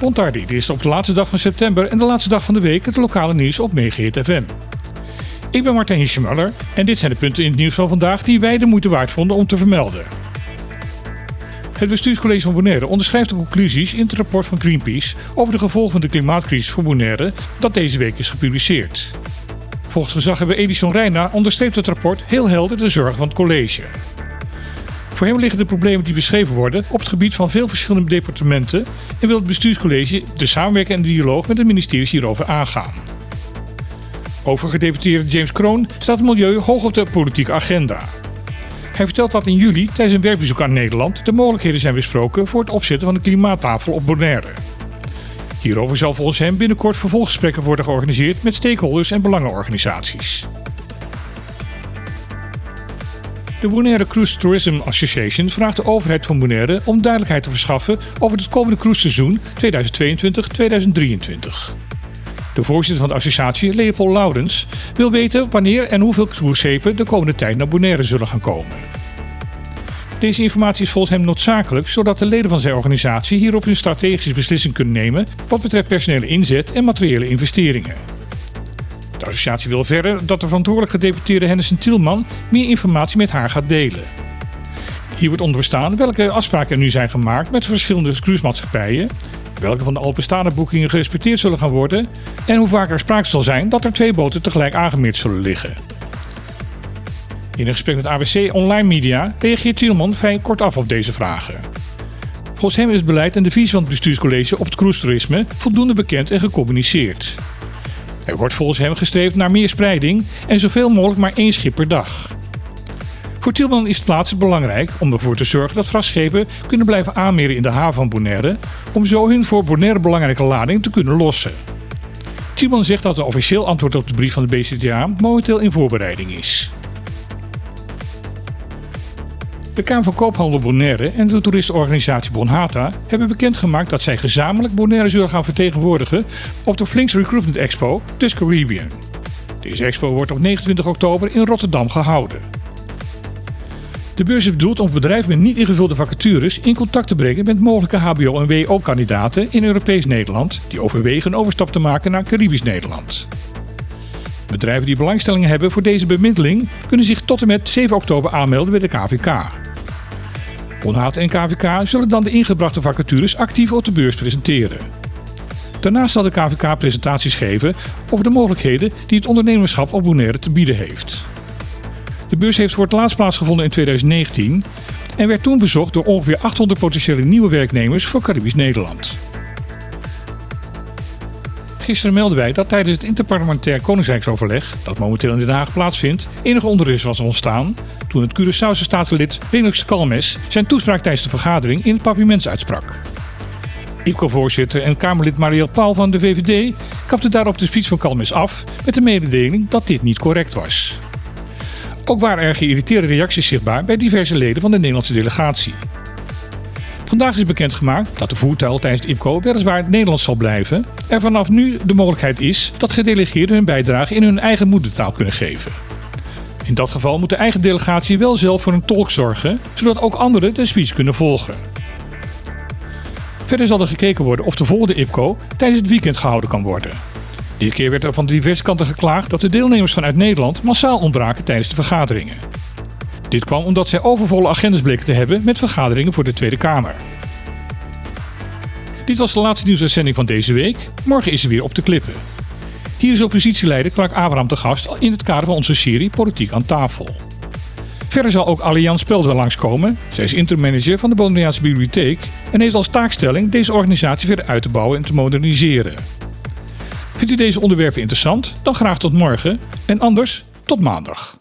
Bontardi, dit is op de laatste dag van september en de laatste dag van de week het lokale nieuws op Megahit FM. Ik ben Martijn Hischemuller en dit zijn de punten in het nieuws van vandaag die wij de moeite waard vonden om te vermelden. Het bestuurscollege van Bonaire onderschrijft de conclusies in het rapport van Greenpeace over de gevolgen van de klimaatcrisis voor Bonaire dat deze week is gepubliceerd. Volgens gezaghebber Edison Reina onderstreept het rapport heel helder de zorgen van het college. Voor hem liggen de problemen die beschreven worden op het gebied van veel verschillende departementen en wil het bestuurscollege de samenwerking en de dialoog met de ministeries hierover aangaan. Over gedeputeerde James Kroon staat het milieu hoog op de politieke agenda. Hij vertelt dat in juli tijdens een werkbezoek aan Nederland de mogelijkheden zijn besproken voor het opzetten van een klimaattafel op Bonaire. Hierover zal volgens hem binnenkort vervolggesprekken worden georganiseerd met stakeholders en belangenorganisaties. De Bonaire Cruise Tourism Association vraagt de overheid van Bonaire om duidelijkheid te verschaffen over het komende cruiseseizoen 2022-2023. De voorzitter van de associatie, Leopold Laurens, wil weten wanneer en hoeveel cruiseschepen de komende tijd naar Bonaire zullen gaan komen. Deze informatie is volgens hem noodzakelijk, zodat de leden van zijn organisatie hierop een strategische beslissing kunnen nemen wat betreft personele inzet en materiële investeringen. De associatie wil verder dat de verantwoordelijk gedeputeerde Henderson Tielman meer informatie met haar gaat delen. Hier wordt onderstaan welke afspraken er nu zijn gemaakt met verschillende cruisemaatschappijen, welke van de al bestaande boekingen gerespecteerd zullen gaan worden en hoe vaak er sprake zal zijn dat er twee boten tegelijk aangemeerd zullen liggen. In een gesprek met ABC Online Media reageert Tielman vrij kortaf op deze vragen. Volgens hem is het beleid en de visie van het bestuurscollege op het cruise-toerisme voldoende bekend en gecommuniceerd. Er wordt volgens hem gestreefd naar meer spreiding en zoveel mogelijk maar één schip per dag. Voor Tielman is het laatste belangrijk om ervoor te zorgen dat vrachtschepen kunnen blijven aanmeren in de haven van Bonaire, om zo hun voor Bonaire belangrijke lading te kunnen lossen. Tielman zegt dat een officieel antwoord op de brief van de BCTA momenteel in voorbereiding is. De Kamer van Koophandel Bonaire en de toeristenorganisatie Bonhata hebben bekendgemaakt dat zij gezamenlijk Bonaire zullen gaan vertegenwoordigen op de Flinks Recruitment Expo Dus Caribbean. Deze expo wordt op 29 oktober in Rotterdam gehouden. De beurs is bedoeld om bedrijven met niet ingevulde vacatures in contact te brengen met mogelijke HBO- en WO-kandidaten in Europees Nederland die overwegen een overstap te maken naar Caribisch Nederland. Bedrijven die belangstelling hebben voor deze bemiddeling kunnen zich tot en met 7 oktober aanmelden bij de KVK. Onhaat en KVK zullen dan de ingebrachte vacatures actief op de beurs presenteren. Daarnaast zal de KVK presentaties geven over de mogelijkheden die het ondernemerschap op Bonaire te bieden heeft. De beurs heeft voor het laatst plaatsgevonden in 2019 en werd toen bezocht door ongeveer 800 potentiële nieuwe werknemers voor Caribisch Nederland. Gisteren melden wij dat tijdens het interparlementair koningsrijksoverleg, dat momenteel in Den Haag plaatsvindt, enige onrust was ontstaan toen het Curaçaose staatslid Renux Kalmes zijn toespraak tijdens de vergadering in het uitsprak. IPCO-voorzitter en Kamerlid Marielle Paul van de VVD kapte daarop de speech van Kalmes af met de mededeling dat dit niet correct was. Ook waren er geïrriteerde reacties zichtbaar bij diverse leden van de Nederlandse delegatie. Vandaag is bekendgemaakt dat de voertuig tijdens het IPCO weliswaar het Nederlands zal blijven. Er vanaf nu de mogelijkheid is dat gedelegeerden hun bijdrage in hun eigen moedertaal kunnen geven. In dat geval moet de eigen delegatie wel zelf voor een tolk zorgen, zodat ook anderen de speech kunnen volgen. Verder zal er gekeken worden of de volgende IPCO tijdens het weekend gehouden kan worden. Dit keer werd er van diverse kanten geklaagd dat de deelnemers vanuit Nederland massaal ontbraken tijdens de vergaderingen. Dit kwam omdat zij overvolle agendas bleken te hebben met vergaderingen voor de Tweede Kamer. Dit was de laatste nieuwsuitzending van deze week. Morgen is ze weer op de klippen. Hier is oppositieleider Clark Abraham te gast in het kader van onze serie Politiek aan tafel. Verder zal ook Allianz Spelder langskomen. Zij is intermanager van de Bonaireaanse Bibliotheek en heeft als taakstelling deze organisatie verder uit te bouwen en te moderniseren. Vindt u deze onderwerpen interessant? Dan graag tot morgen en anders tot maandag.